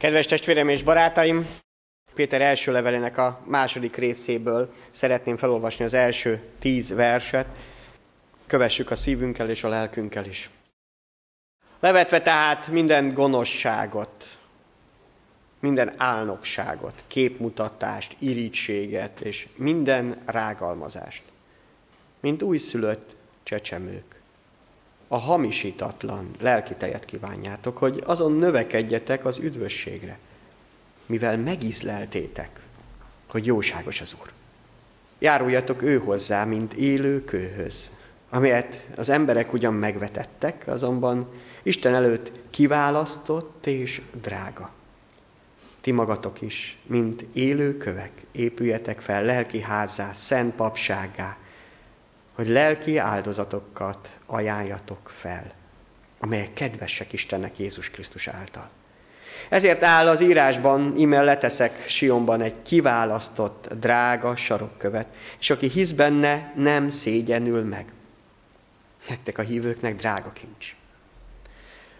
Kedves testvérem és barátaim, Péter első levelének a második részéből szeretném felolvasni az első tíz verset. Kövessük a szívünkkel és a lelkünkkel is. Levetve tehát minden gonoszságot, minden álnokságot, képmutatást, irítséget és minden rágalmazást, mint újszülött csecsemők a hamisítatlan lelki tejet kívánjátok, hogy azon növekedjetek az üdvösségre, mivel megízleltétek, hogy jóságos az Úr. Járuljatok ő hozzá, mint élő kőhöz, amelyet az emberek ugyan megvetettek, azonban Isten előtt kiválasztott és drága. Ti magatok is, mint élő kövek, épüljetek fel lelki házzá, szent papsággá, hogy lelki áldozatokat ajánljatok fel, amelyek kedvesek Istennek Jézus Krisztus által. Ezért áll az írásban, ime leteszek Sionban egy kiválasztott, drága sarokkövet, és aki hisz benne, nem szégyenül meg. Nektek a hívőknek drága kincs.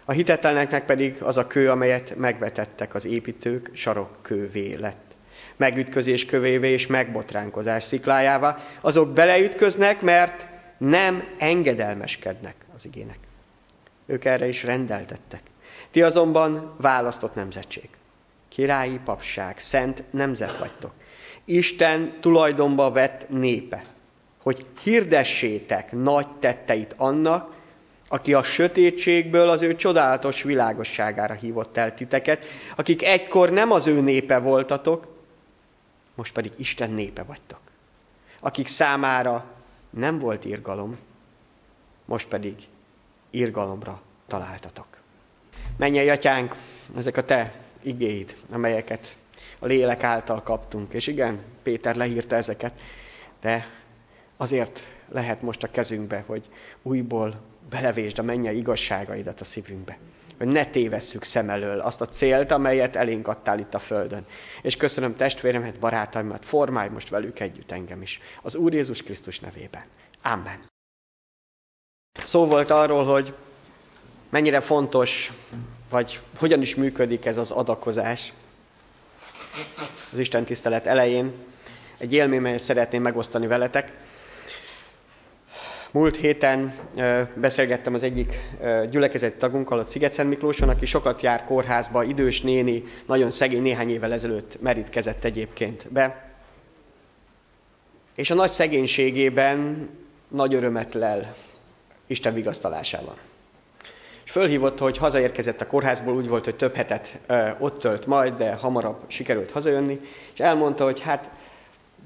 A hitetleneknek pedig az a kő, amelyet megvetettek az építők, sarokkővé lett megütközés kövévé és megbotránkozás sziklájává, azok beleütköznek, mert nem engedelmeskednek az igének. Ők erre is rendeltettek. Ti azonban választott nemzetség. Királyi papság, szent nemzet vagytok. Isten tulajdonba vett népe, hogy hirdessétek nagy tetteit annak, aki a sötétségből az ő csodálatos világosságára hívott el titeket, akik egykor nem az ő népe voltatok, most pedig Isten népe vagytok. Akik számára nem volt irgalom, most pedig irgalomra találtatok. Menj atyánk, ezek a te igéid, amelyeket a lélek által kaptunk. És igen, Péter leírta ezeket, de azért lehet most a kezünkbe, hogy újból belevésd a mennyei igazságaidat a szívünkbe hogy ne tévesszük szem elől azt a célt, amelyet elénk adtál itt a Földön. És köszönöm testvéremet, barátaimat, formálj most velük együtt engem is. Az Úr Jézus Krisztus nevében. Amen. Szó volt arról, hogy mennyire fontos, vagy hogyan is működik ez az adakozás az Isten tisztelet elején. Egy élményt szeretném megosztani veletek. Múlt héten beszélgettem az egyik gyülekezeti tagunkkal, a Sziget Miklóson, aki sokat jár kórházba, idős néni, nagyon szegény, néhány évvel ezelőtt merítkezett egyébként be. És a nagy szegénységében nagy örömet lel Isten vigasztalásával. És fölhívott, hogy hazaérkezett a kórházból, úgy volt, hogy több hetet ott tölt majd, de hamarabb sikerült hazajönni, és elmondta, hogy hát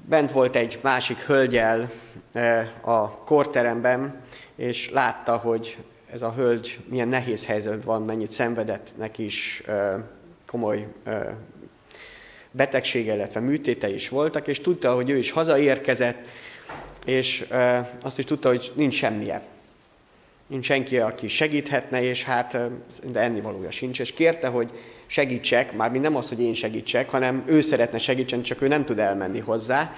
bent volt egy másik hölgyel e, a korteremben, és látta, hogy ez a hölgy milyen nehéz helyzetben van, mennyit szenvedett neki is e, komoly e, betegsége, illetve műtéte is voltak, és tudta, hogy ő is hazaérkezett, és azt is tudta, hogy nincs semmije. Nincs senki, aki segíthetne, és hát de ennivalója sincs, és kérte, hogy segítsek, már nem az, hogy én segítsek, hanem ő szeretne segíteni, csak ő nem tud elmenni hozzá,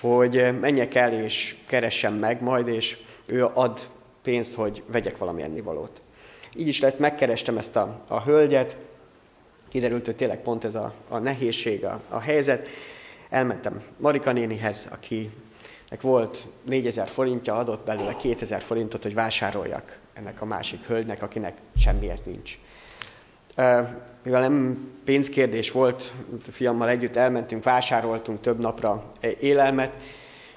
hogy menjek el és keressem meg majd, és ő ad pénzt, hogy vegyek valami ennivalót. Így is lett, megkerestem ezt a, a hölgyet, kiderült, hogy tényleg pont ez a, a nehézség, a, a helyzet. Elmentem Marika nénihez, akinek volt 4000 forintja, adott belőle 2000 forintot, hogy vásároljak ennek a másik hölgynek, akinek semmiért nincs mivel nem pénzkérdés volt, a fiammal együtt elmentünk, vásároltunk több napra élelmet,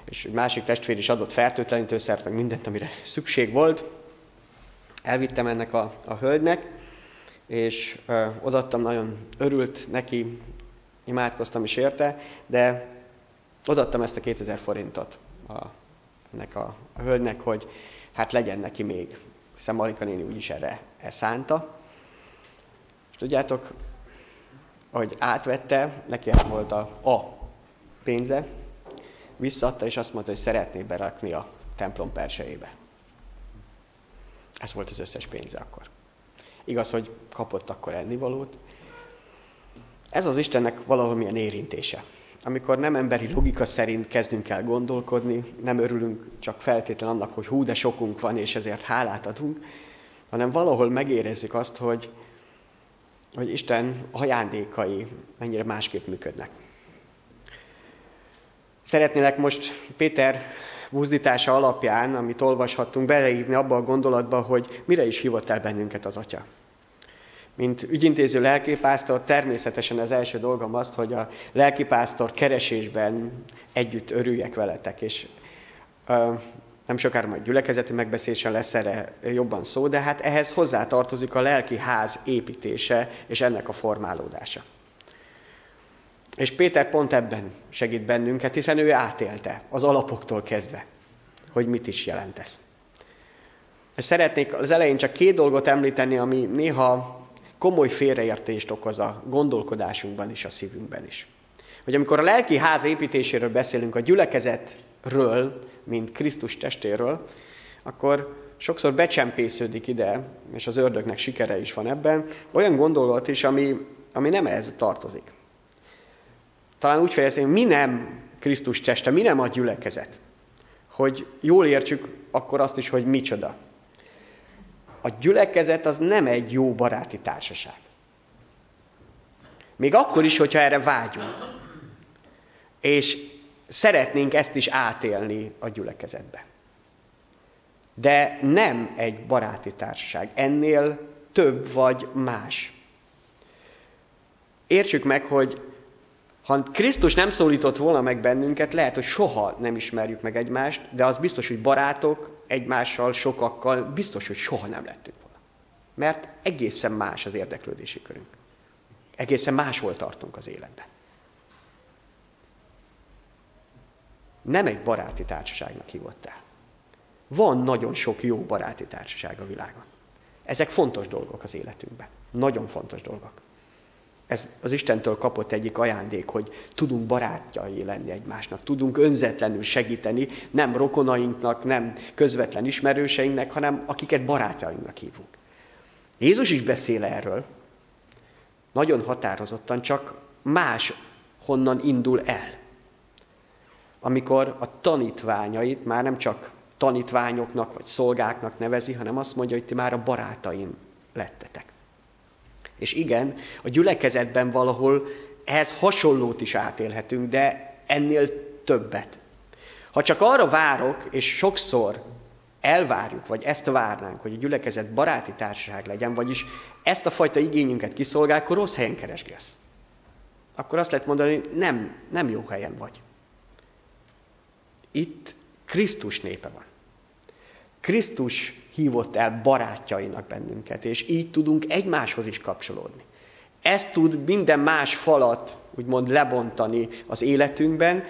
és egy másik testvér is adott fertőtlenítőszert, meg mindent, amire szükség volt. Elvittem ennek a, a hölgynek, és ö, odattam, nagyon örült neki, imádkoztam is érte, de odattam ezt a 2000 forintot a, ennek a, a hölgynek, hogy hát legyen neki még, hiszen Marika néni úgyis erre szánta. Tudjátok, hogy átvette, neki ez volt a, a pénze, visszaadta, és azt mondta, hogy szeretné berakni a templom persejébe. Ez volt az összes pénze akkor. Igaz, hogy kapott akkor ennivalót. Ez az Istennek valahol milyen érintése. Amikor nem emberi logika szerint kezdünk el gondolkodni, nem örülünk csak feltétlen annak, hogy hú, de sokunk van, és ezért hálát adunk, hanem valahol megérezzük azt, hogy hogy Isten ajándékai mennyire másképp működnek. Szeretnélek most Péter buzdítása alapján, amit olvashattunk, beleívni abba a gondolatba, hogy mire is hívott el bennünket az Atya. Mint ügyintéző lelkipásztor természetesen az első dolgom az, hogy a lelkipásztor keresésben együtt örüljek veletek, és nem sokára majd gyülekezeti megbeszélésen lesz erre jobban szó, de hát ehhez hozzátartozik a lelki ház építése és ennek a formálódása. És Péter pont ebben segít bennünket, hiszen ő átélte az alapoktól kezdve, hogy mit is jelent ez. Szeretnék az elején csak két dolgot említeni, ami néha komoly félreértést okoz a gondolkodásunkban és a szívünkben is. Hogy amikor a lelki ház építéséről beszélünk, a gyülekezetről, mint Krisztus testéről, akkor sokszor becsempésződik ide, és az ördögnek sikere is van ebben, olyan gondolat is, ami, ami nem ehhez tartozik. Talán úgy fejezném, mi nem Krisztus teste, mi nem a gyülekezet. Hogy jól értsük akkor azt is, hogy micsoda. A gyülekezet az nem egy jó baráti társaság. Még akkor is, hogyha erre vágyunk. És szeretnénk ezt is átélni a gyülekezetbe. De nem egy baráti társaság. Ennél több vagy más. Értsük meg, hogy ha Krisztus nem szólított volna meg bennünket, lehet, hogy soha nem ismerjük meg egymást, de az biztos, hogy barátok egymással, sokakkal, biztos, hogy soha nem lettünk volna. Mert egészen más az érdeklődési körünk. Egészen máshol tartunk az életben. Nem egy baráti társaságnak hívott el. Van nagyon sok jó baráti társaság a világon. Ezek fontos dolgok az életünkben. Nagyon fontos dolgok. Ez az Istentől kapott egyik ajándék, hogy tudunk barátjai lenni egymásnak, tudunk önzetlenül segíteni, nem rokonainknak, nem közvetlen ismerőseinknek, hanem akiket barátjainknak hívunk. Jézus is beszél erről, nagyon határozottan, csak más honnan indul el. Amikor a tanítványait már nem csak tanítványoknak vagy szolgáknak nevezi, hanem azt mondja, hogy ti már a barátaim lettetek. És igen, a gyülekezetben valahol ehhez hasonlót is átélhetünk, de ennél többet. Ha csak arra várok, és sokszor elvárjuk, vagy ezt várnánk, hogy a gyülekezet baráti társaság legyen, vagyis ezt a fajta igényünket kiszolgál, akkor rossz helyen keresgélsz. Akkor azt lehet mondani, hogy nem, nem jó helyen vagy. Itt Krisztus népe van. Krisztus hívott el barátjainak bennünket, és így tudunk egymáshoz is kapcsolódni. Ez tud minden más falat úgymond lebontani az életünkben,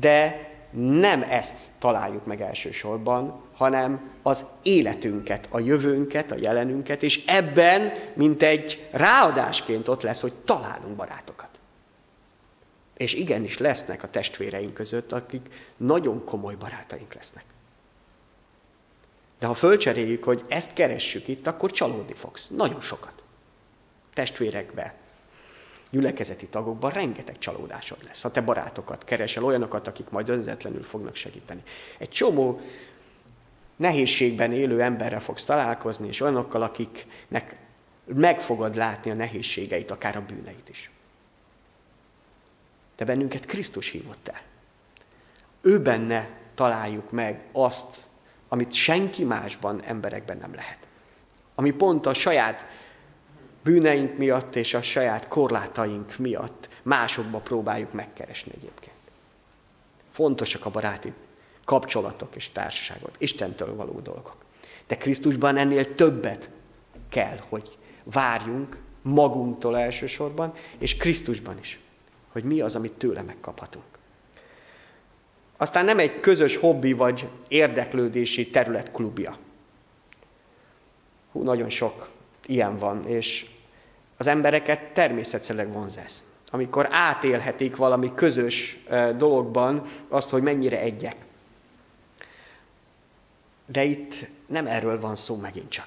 de nem ezt találjuk meg elsősorban, hanem az életünket, a jövőnket, a jelenünket, és ebben, mint egy ráadásként ott lesz, hogy találunk barátokat. És igenis lesznek a testvéreink között, akik nagyon komoly barátaink lesznek. De ha fölcseréljük, hogy ezt keressük itt, akkor csalódni fogsz. Nagyon sokat. Testvérekbe, gyülekezeti tagokban rengeteg csalódásod lesz. Ha te barátokat keresel, olyanokat, akik majd önzetlenül fognak segíteni. Egy csomó nehézségben élő emberrel fogsz találkozni, és olyanokkal, akiknek meg fogod látni a nehézségeit, akár a bűneit is. De bennünket Krisztus hívott el. Ő benne találjuk meg azt, amit senki másban, emberekben nem lehet. Ami pont a saját bűneink miatt és a saját korlátaink miatt másokba próbáljuk megkeresni egyébként. Fontosak a baráti kapcsolatok és társaságok, Istentől való dolgok. De Krisztusban ennél többet kell, hogy várjunk magunktól elsősorban, és Krisztusban is, hogy mi az, amit tőle megkaphatunk. Aztán nem egy közös hobbi vagy érdeklődési terület klubja. Hú, nagyon sok ilyen van, és az embereket természetszerűleg vonz ez. Amikor átélhetik valami közös dologban azt, hogy mennyire egyek. De itt nem erről van szó megint csak.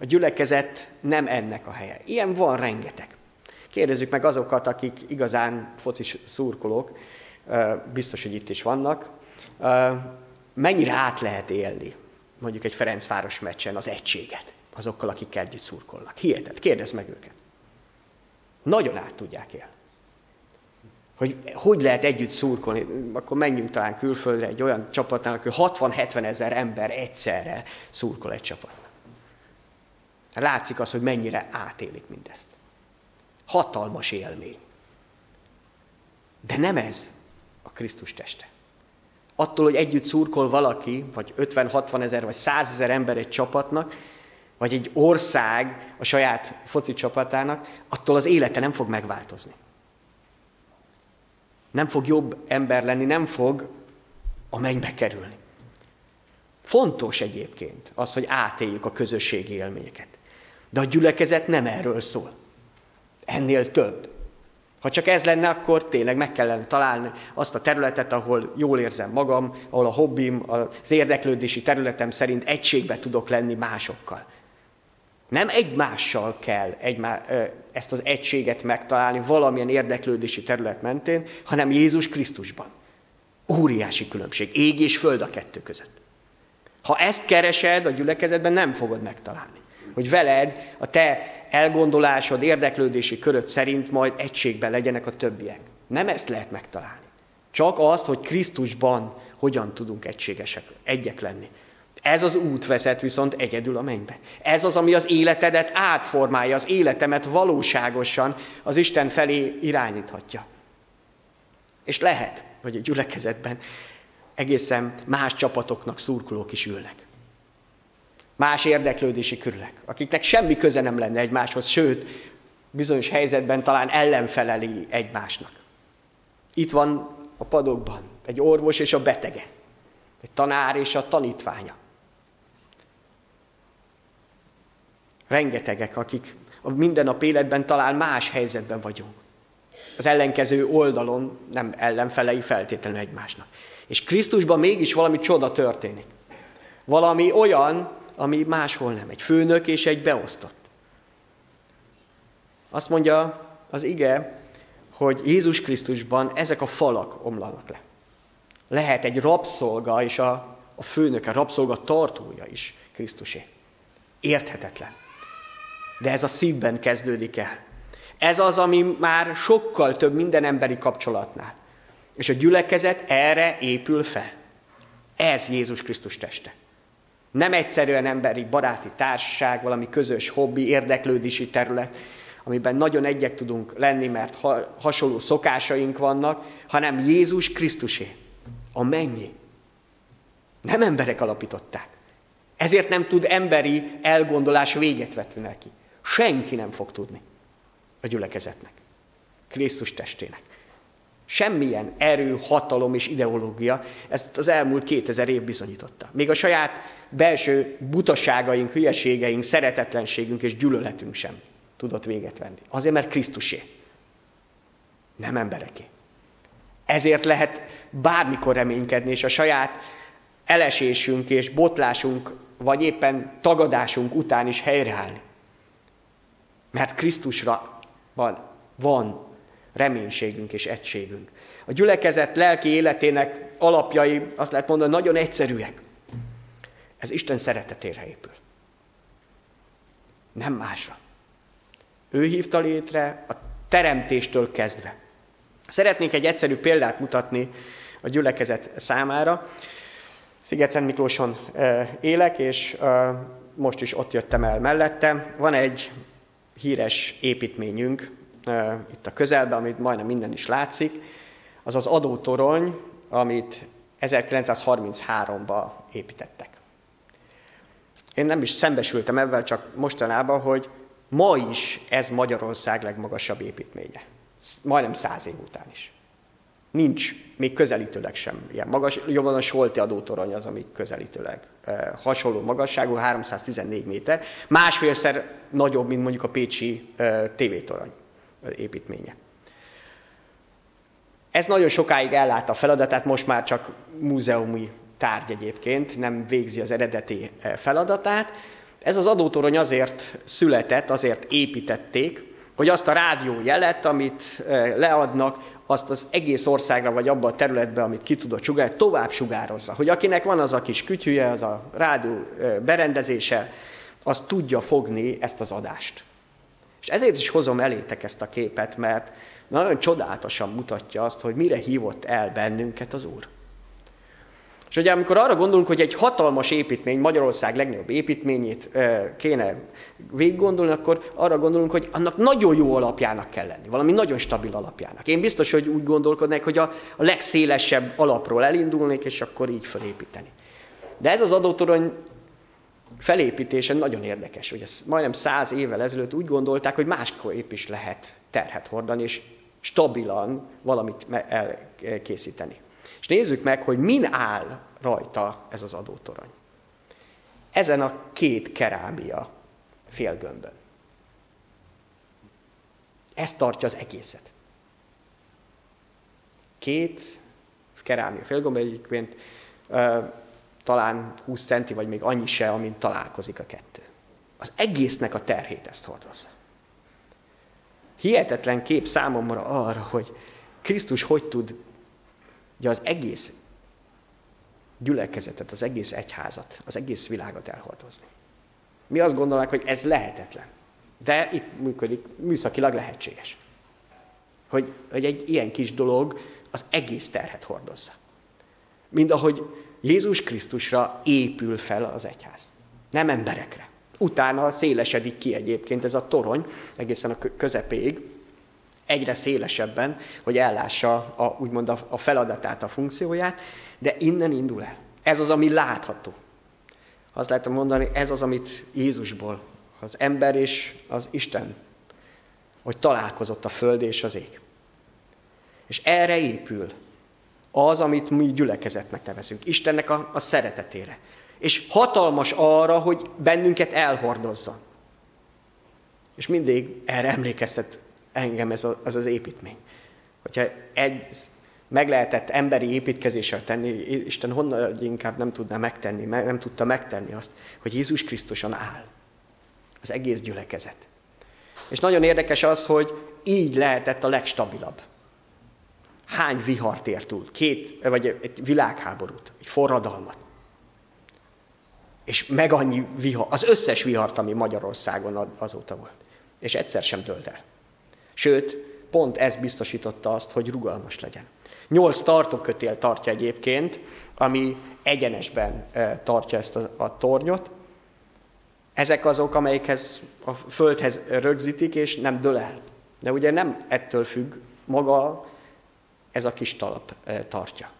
A gyülekezet nem ennek a helye. Ilyen van rengeteg. Kérdezzük meg azokat, akik igazán focis szurkolók, biztos, hogy itt is vannak, mennyire át lehet élni mondjuk egy Ferencváros meccsen az egységet azokkal, akik együtt szurkolnak. Hihetet, kérdezd meg őket. Nagyon át tudják élni. Hogy hogy lehet együtt szurkolni, akkor menjünk talán külföldre egy olyan csapatnál, hogy 60-70 ezer ember egyszerre szurkol egy csapatnak. Látszik az, hogy mennyire átélik mindezt. Hatalmas élmény. De nem ez a Krisztus teste. Attól, hogy együtt szurkol valaki, vagy 50-60 ezer, vagy 100 ezer ember egy csapatnak, vagy egy ország a saját foci csapatának, attól az élete nem fog megváltozni. Nem fog jobb ember lenni, nem fog a mennybe kerülni. Fontos egyébként az, hogy átéljük a közösségi élményeket. De a gyülekezet nem erről szól. Ennél több. Ha csak ez lenne, akkor tényleg meg kellene találni azt a területet, ahol jól érzem magam, ahol a hobbim, az érdeklődési területem szerint egységbe tudok lenni másokkal. Nem egymással kell egymá, ezt az egységet megtalálni valamilyen érdeklődési terület mentén, hanem Jézus Krisztusban. Óriási különbség. Ég és föld a kettő között. Ha ezt keresed a gyülekezetben, nem fogod megtalálni. Hogy veled a te elgondolásod, érdeklődési köröd szerint majd egységben legyenek a többiek. Nem ezt lehet megtalálni. Csak azt, hogy Krisztusban hogyan tudunk egységesek, egyek lenni. Ez az út vezet viszont egyedül a mennybe. Ez az, ami az életedet átformálja, az életemet valóságosan az Isten felé irányíthatja. És lehet, hogy a gyülekezetben egészen más csapatoknak szurkolók is ülnek. Más érdeklődési körülek, akiknek semmi köze nem lenne egymáshoz, sőt, bizonyos helyzetben talán ellenfeleli egymásnak. Itt van a padokban egy orvos és a betege, egy tanár és a tanítványa. Rengetegek, akik a mindennap életben talán más helyzetben vagyunk. Az ellenkező oldalon nem ellenfelei feltétlenül egymásnak. És Krisztusban mégis valami csoda történik. Valami olyan, ami máshol nem. Egy főnök és egy beosztott. Azt mondja az ige, hogy Jézus Krisztusban ezek a falak omlanak le. Lehet egy rabszolga és a, a főnök, a rabszolga tartója is Krisztusé. Érthetetlen. De ez a szívben kezdődik el. Ez az, ami már sokkal több minden emberi kapcsolatnál. És a gyülekezet erre épül fel. Ez Jézus Krisztus teste. Nem egyszerűen emberi baráti társaság, valami közös hobbi, érdeklődési terület, amiben nagyon egyek tudunk lenni, mert ha, hasonló szokásaink vannak, hanem Jézus Krisztusé, a mennyi. Nem emberek alapították. Ezért nem tud emberi elgondolás véget vetni neki. Senki nem fog tudni a gyülekezetnek, Krisztus testének. Semmilyen erő, hatalom és ideológia ezt az elmúlt 2000 év bizonyította. Még a saját belső butaságaink, hülyeségeink, szeretetlenségünk és gyűlöletünk sem tudott véget venni. Azért, mert Krisztusé. Nem embereké. Ezért lehet bármikor reménykedni, és a saját elesésünk és botlásunk, vagy éppen tagadásunk után is helyreállni. Mert Krisztusra van, van reménységünk és egységünk. A gyülekezet lelki életének alapjai, azt lehet mondani, nagyon egyszerűek. Ez Isten szeretetére épül. Nem másra. Ő hívta létre a teremtéstől kezdve. Szeretnék egy egyszerű példát mutatni a gyülekezet számára. Sziget-Szent Miklóson élek, és most is ott jöttem el mellette. Van egy híres építményünk, itt a közelben, amit majdnem minden is látszik, az az adótorony, amit 1933-ban építettek. Én nem is szembesültem ebben, csak mostanában, hogy ma is ez Magyarország legmagasabb építménye. Majdnem száz év után is. Nincs még közelítőleg sem ilyen magas. Jobban a Solti adótorony az, ami közelítőleg eh, hasonló magasságú, 314 méter. Másfélszer nagyobb, mint mondjuk a Pécsi eh, tévétorony építménye. Ez nagyon sokáig ellátta a feladatát, most már csak múzeumi tárgy egyébként, nem végzi az eredeti eh, feladatát. Ez az adótorony azért született, azért építették, hogy azt a rádió jelet, amit eh, leadnak, azt az egész országra, vagy abban a területben, amit ki tudott sugárzni, tovább sugározza. Hogy akinek van az a kis kütyüje, az a rádió eh, berendezése, az tudja fogni ezt az adást. És ezért is hozom elétek ezt a képet, mert nagyon csodálatosan mutatja azt, hogy mire hívott el bennünket az Úr. És ugye amikor arra gondolunk, hogy egy hatalmas építmény, Magyarország legnagyobb építményét kéne végiggondolni, akkor arra gondolunk, hogy annak nagyon jó alapjának kell lenni, valami nagyon stabil alapjának. Én biztos, hogy úgy gondolkodnék, hogy a, legszélesebb alapról elindulnék, és akkor így felépíteni. De ez az adótorony felépítése nagyon érdekes, hogy ez majdnem száz évvel ezelőtt úgy gondolták, hogy másképp is lehet terhet hordani, és stabilan valamit elkészíteni. És nézzük meg, hogy min áll rajta ez az adótorony. Ezen a két kerámia félgömbön. Ez tartja az egészet. Két kerámia félgömb egyébként talán 20 centi, vagy még annyi se, amint találkozik a kettő. Az egésznek a terhét ezt hordozza. Hihetetlen kép számomra arra, hogy Krisztus hogy tud ugye az egész gyülekezetet, az egész egyházat, az egész világot elhordozni. Mi azt gondolnánk, hogy ez lehetetlen. De itt működik, műszakilag lehetséges. Hogy, hogy egy ilyen kis dolog az egész terhet hordozza. Mind ahogy Jézus Krisztusra épül fel az egyház. Nem emberekre. Utána szélesedik ki egyébként ez a torony, egészen a közepéig, egyre szélesebben, hogy ellássa a, úgymond a, feladatát, a funkcióját, de innen indul el. Ez az, ami látható. Azt lehet mondani, ez az, amit Jézusból, az ember és az Isten, hogy találkozott a föld és az ég. És erre épül az, amit mi gyülekezetnek nevezünk. Istennek a, a szeretetére. És hatalmas arra, hogy bennünket elhordozza. És mindig erre emlékeztet engem ez, a, az az építmény. Hogyha egy meg lehetett emberi építkezéssel tenni, Isten honnan inkább nem tudná megtenni, nem tudta megtenni azt, hogy Jézus Krisztuson áll. Az egész gyülekezet. És nagyon érdekes az, hogy így lehetett a legstabilabb hány vihart ért túl? Két, vagy egy világháborút, egy forradalmat. És meg annyi vihar, az összes vihart, ami Magyarországon azóta volt. És egyszer sem tölt el. Sőt, pont ez biztosította azt, hogy rugalmas legyen. Nyolc tartókötél tartja egyébként, ami egyenesben tartja ezt a, a tornyot. Ezek azok, amelyekhez a földhez rögzítik, és nem dől el. De ugye nem ettől függ maga ez a kis talap tartja.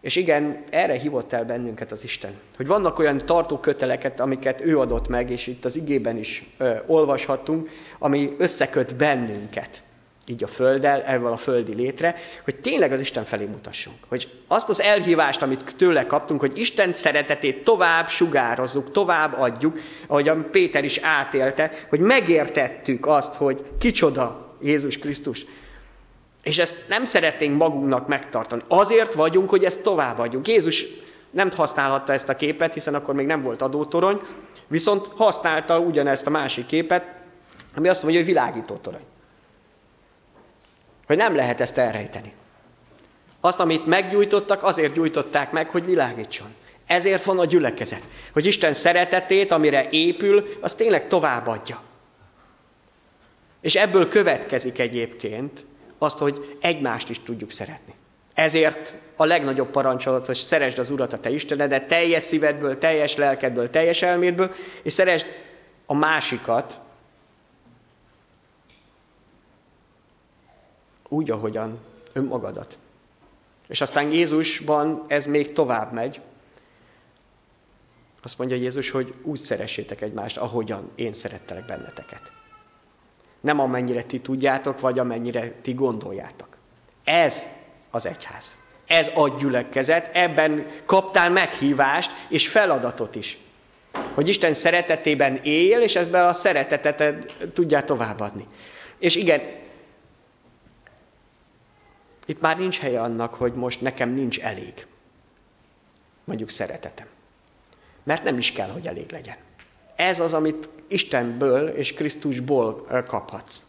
És igen, erre hívott el bennünket az Isten. Hogy vannak olyan tartó köteleket, amiket ő adott meg, és itt az igében is ö, olvashatunk, ami összeköt bennünket, így a földdel, ezzel a földi létre, hogy tényleg az Isten felé mutassunk. Hogy azt az elhívást, amit tőle kaptunk, hogy Isten szeretetét tovább sugározzuk, tovább adjuk, ahogy Péter is átélte, hogy megértettük azt, hogy kicsoda Jézus Krisztus, és ezt nem szeretnénk magunknak megtartani. Azért vagyunk, hogy ezt továbbadjuk. Jézus nem használhatta ezt a képet, hiszen akkor még nem volt adótorony, viszont használta ugyanezt a másik képet, ami azt mondja, hogy világító torony. Hogy nem lehet ezt elrejteni. Azt, amit meggyújtottak, azért gyújtották meg, hogy világítson. Ezért van a gyülekezet. Hogy Isten szeretetét, amire épül, az tényleg továbbadja. És ebből következik egyébként, azt, hogy egymást is tudjuk szeretni. Ezért a legnagyobb parancsolat, hogy szeresd az Urat, a te Istenedet, teljes szívedből, teljes lelkedből, teljes elmédből, és szeresd a másikat úgy, ahogyan önmagadat. És aztán Jézusban ez még tovább megy. Azt mondja Jézus, hogy úgy szeressétek egymást, ahogyan én szerettelek benneteket. Nem amennyire ti tudjátok, vagy amennyire ti gondoljátok. Ez az egyház. Ez a gyülekezet, ebben kaptál meghívást és feladatot is. Hogy Isten szeretetében él, és ebben a szeretetet tudjál továbbadni. És igen, itt már nincs helye annak, hogy most nekem nincs elég. Mondjuk szeretetem. Mert nem is kell, hogy elég legyen. Ez az, amit Istenből és Krisztusból kaphatsz.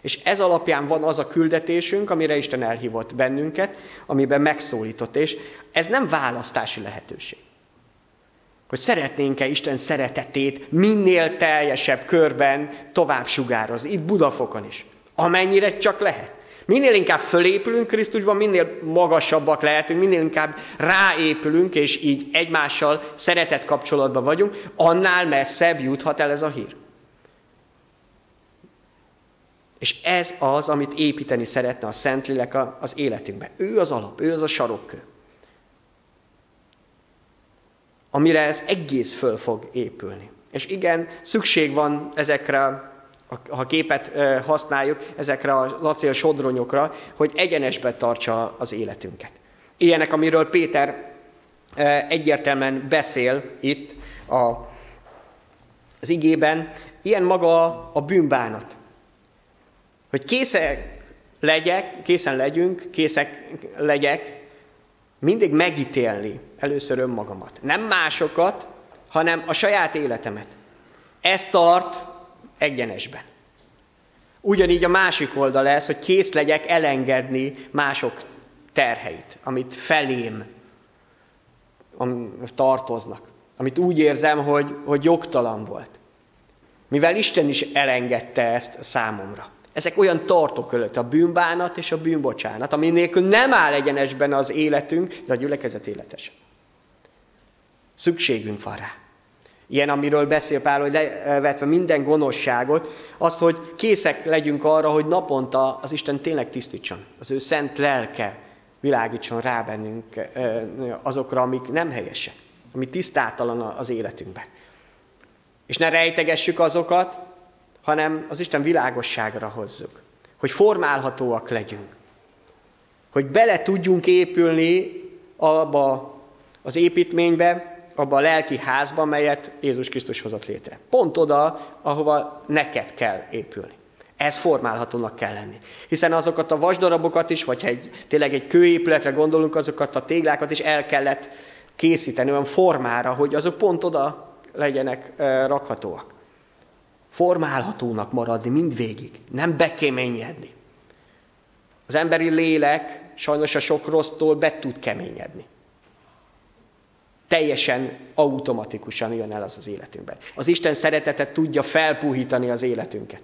És ez alapján van az a küldetésünk, amire Isten elhívott bennünket, amiben megszólított, és ez nem választási lehetőség. Hogy szeretnénk-e Isten szeretetét minél teljesebb körben tovább sugározni, itt Budafokon is, amennyire csak lehet. Minél inkább fölépülünk Krisztusban, minél magasabbak lehetünk, minél inkább ráépülünk, és így egymással szeretett kapcsolatban vagyunk, annál messzebb juthat el ez a hír. És ez az, amit építeni szeretne a Szentlélek az életünkbe. Ő az alap, ő az a sarokkő. Amire ez egész föl fog épülni. És igen, szükség van ezekre ha képet használjuk, ezekre a lacél sodronyokra, hogy egyenesbe tartsa az életünket. Ilyenek, amiről Péter egyértelműen beszél itt a, az igében, ilyen maga a bűnbánat. Hogy készek legyek, készen legyünk, készek legyek mindig megítélni először önmagamat. Nem másokat, hanem a saját életemet. Ez tart egyenesben. Ugyanígy a másik oldal ez, hogy kész legyek elengedni mások terheit, amit felém tartoznak, amit úgy érzem, hogy, hogy jogtalan volt. Mivel Isten is elengedte ezt számomra. Ezek olyan tartókölött, a bűnbánat és a bűnbocsánat, ami nélkül nem áll egyenesben az életünk, de a gyülekezet életes. Szükségünk van rá. Ilyen, amiről beszél Pál, hogy levetve minden gonoszságot, az, hogy készek legyünk arra, hogy naponta az Isten tényleg tisztítson. Az ő szent lelke világítson rá bennünk azokra, amik nem helyesek, ami tisztátalan az életünkben. És ne rejtegessük azokat, hanem az Isten világosságra hozzuk. Hogy formálhatóak legyünk. Hogy bele tudjunk épülni abba az építménybe, abba a lelki házba, melyet Jézus Krisztus hozott létre. Pont oda, ahova neked kell épülni. Ez formálhatónak kell lenni. Hiszen azokat a vasdarabokat is, vagy egy, tényleg egy kőépületre gondolunk, azokat a téglákat is el kellett készíteni olyan formára, hogy azok pont oda legyenek rakhatóak. Formálhatónak maradni mindvégig, nem bekéményedni. Az emberi lélek sajnos a sok rossztól be tud keményedni teljesen automatikusan jön el az az életünkben. Az Isten szeretetet tudja felpuhítani az életünket.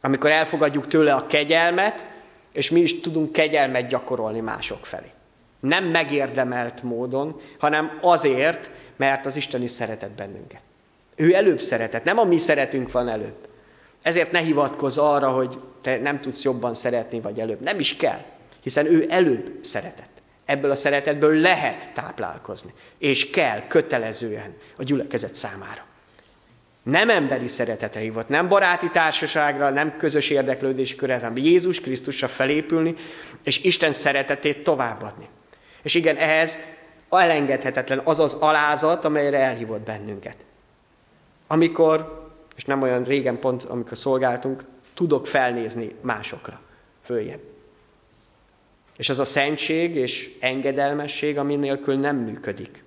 Amikor elfogadjuk tőle a kegyelmet, és mi is tudunk kegyelmet gyakorolni mások felé. Nem megérdemelt módon, hanem azért, mert az Isten is szeretett bennünket. Ő előbb szeretett, nem a mi szeretünk van előbb. Ezért ne hivatkozz arra, hogy te nem tudsz jobban szeretni, vagy előbb. Nem is kell, hiszen ő előbb szeretett ebből a szeretetből lehet táplálkozni, és kell kötelezően a gyülekezet számára. Nem emberi szeretetre hívott, nem baráti társaságra, nem közös érdeklődési körre, hanem Jézus Krisztusra felépülni, és Isten szeretetét továbbadni. És igen, ehhez elengedhetetlen az az alázat, amelyre elhívott bennünket. Amikor, és nem olyan régen pont, amikor szolgáltunk, tudok felnézni másokra, följebb. És az a szentség és engedelmesség, ami nélkül nem működik.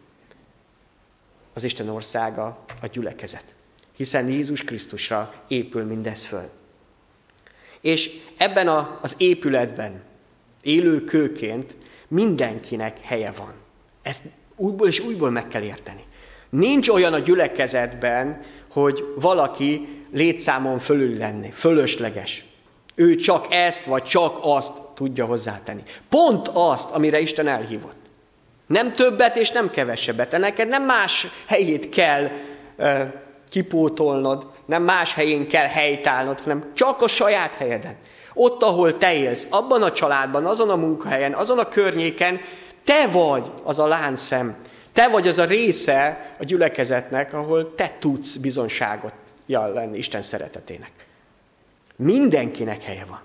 Az Isten országa a gyülekezet. Hiszen Jézus Krisztusra épül mindez föl. És ebben a, az épületben élő kőként mindenkinek helye van. Ezt újból és újból meg kell érteni. Nincs olyan a gyülekezetben, hogy valaki létszámon fölül lenni, fölösleges. Ő csak ezt vagy csak azt tudja hozzátenni. Pont azt, amire Isten elhívott. Nem többet és nem kevesebbet. Neked nem más helyét kell uh, kipótolnod, nem más helyén kell helytállnod, hanem csak a saját helyeden. Ott, ahol te élsz, abban a családban, azon a munkahelyen, azon a környéken, te vagy az a láncszem, te vagy az a része a gyülekezetnek, ahol te tudsz bizonságot lenni Isten szeretetének. Mindenkinek helye van.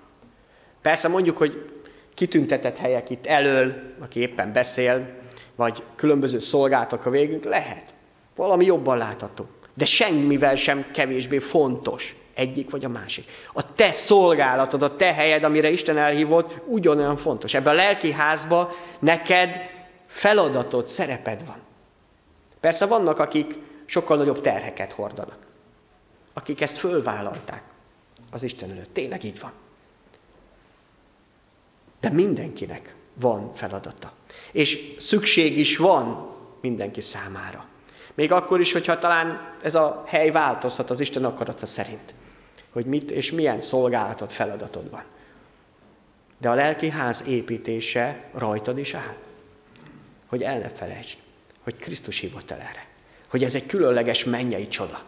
Persze mondjuk, hogy kitüntetett helyek itt elől, aki éppen beszél, vagy különböző szolgáltak a végünk, lehet. Valami jobban látható. De semmivel sem kevésbé fontos egyik vagy a másik. A te szolgálatod, a te helyed, amire Isten elhívott, ugyanolyan fontos. Ebben a lelki házba neked feladatod, szereped van. Persze vannak, akik sokkal nagyobb terheket hordanak. Akik ezt fölvállalták az Isten előtt. Tényleg így van. De mindenkinek van feladata. És szükség is van mindenki számára. Még akkor is, hogyha talán ez a hely változhat az Isten akarata szerint. Hogy mit és milyen szolgálatot, feladatod van. De a lelki ház építése rajtad is áll. Hogy el ne felejtsd, hogy Krisztus hívott el erre. Hogy ez egy különleges mennyei csoda.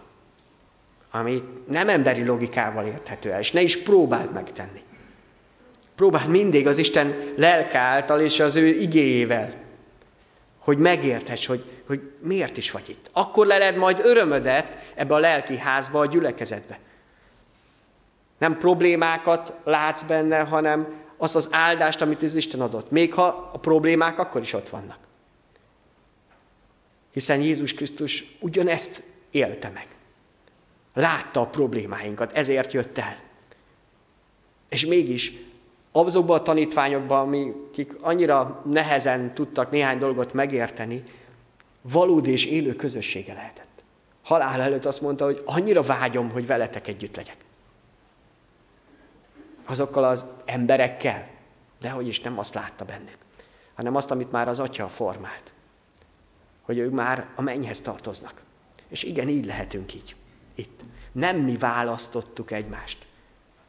Ami nem emberi logikával érthető el, és ne is próbáld megtenni. Próbáld mindig az Isten lelke által és az ő igéjével, hogy megérthess, hogy, hogy miért is vagy itt. Akkor leled majd örömödet ebbe a lelki házba, a gyülekezetbe. Nem problémákat látsz benne, hanem azt az áldást, amit az Isten adott. Még ha a problémák akkor is ott vannak. Hiszen Jézus Krisztus ugyanezt élte meg. Látta a problémáinkat, ezért jött el. És mégis azokban a tanítványokban, akik annyira nehezen tudtak néhány dolgot megérteni, valódi és élő közössége lehetett. Halál előtt azt mondta, hogy annyira vágyom, hogy veletek együtt legyek. Azokkal az emberekkel, de hogy is nem azt látta bennük, hanem azt, amit már az atya formált. Hogy ők már a mennyhez tartoznak. És igen, így lehetünk így. Itt. Nem mi választottuk egymást,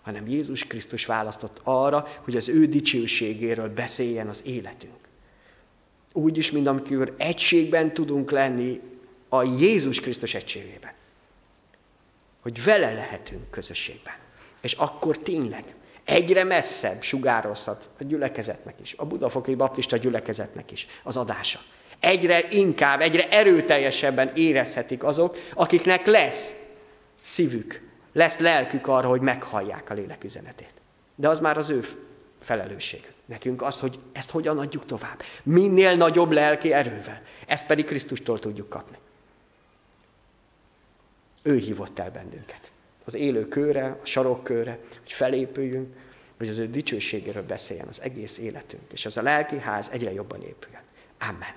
hanem Jézus Krisztus választott arra, hogy az ő dicsőségéről beszéljen az életünk. Úgy is, mint amikor egységben tudunk lenni a Jézus Krisztus egységében. Hogy vele lehetünk közösségben. És akkor tényleg egyre messzebb sugározhat a gyülekezetnek is, a Budafoki Baptista gyülekezetnek is az adása. Egyre inkább, egyre erőteljesebben érezhetik azok, akiknek lesz szívük lesz lelkük arra, hogy meghallják a lélek üzenetét. De az már az ő felelősség. Nekünk az, hogy ezt hogyan adjuk tovább. Minél nagyobb lelki erővel. Ezt pedig Krisztustól tudjuk kapni. Ő hívott el bennünket. Az élő kőre, a sarokkőre, hogy felépüljünk, hogy az ő dicsőségéről beszéljen az egész életünk, és az a lelki ház egyre jobban épüljön. Amen.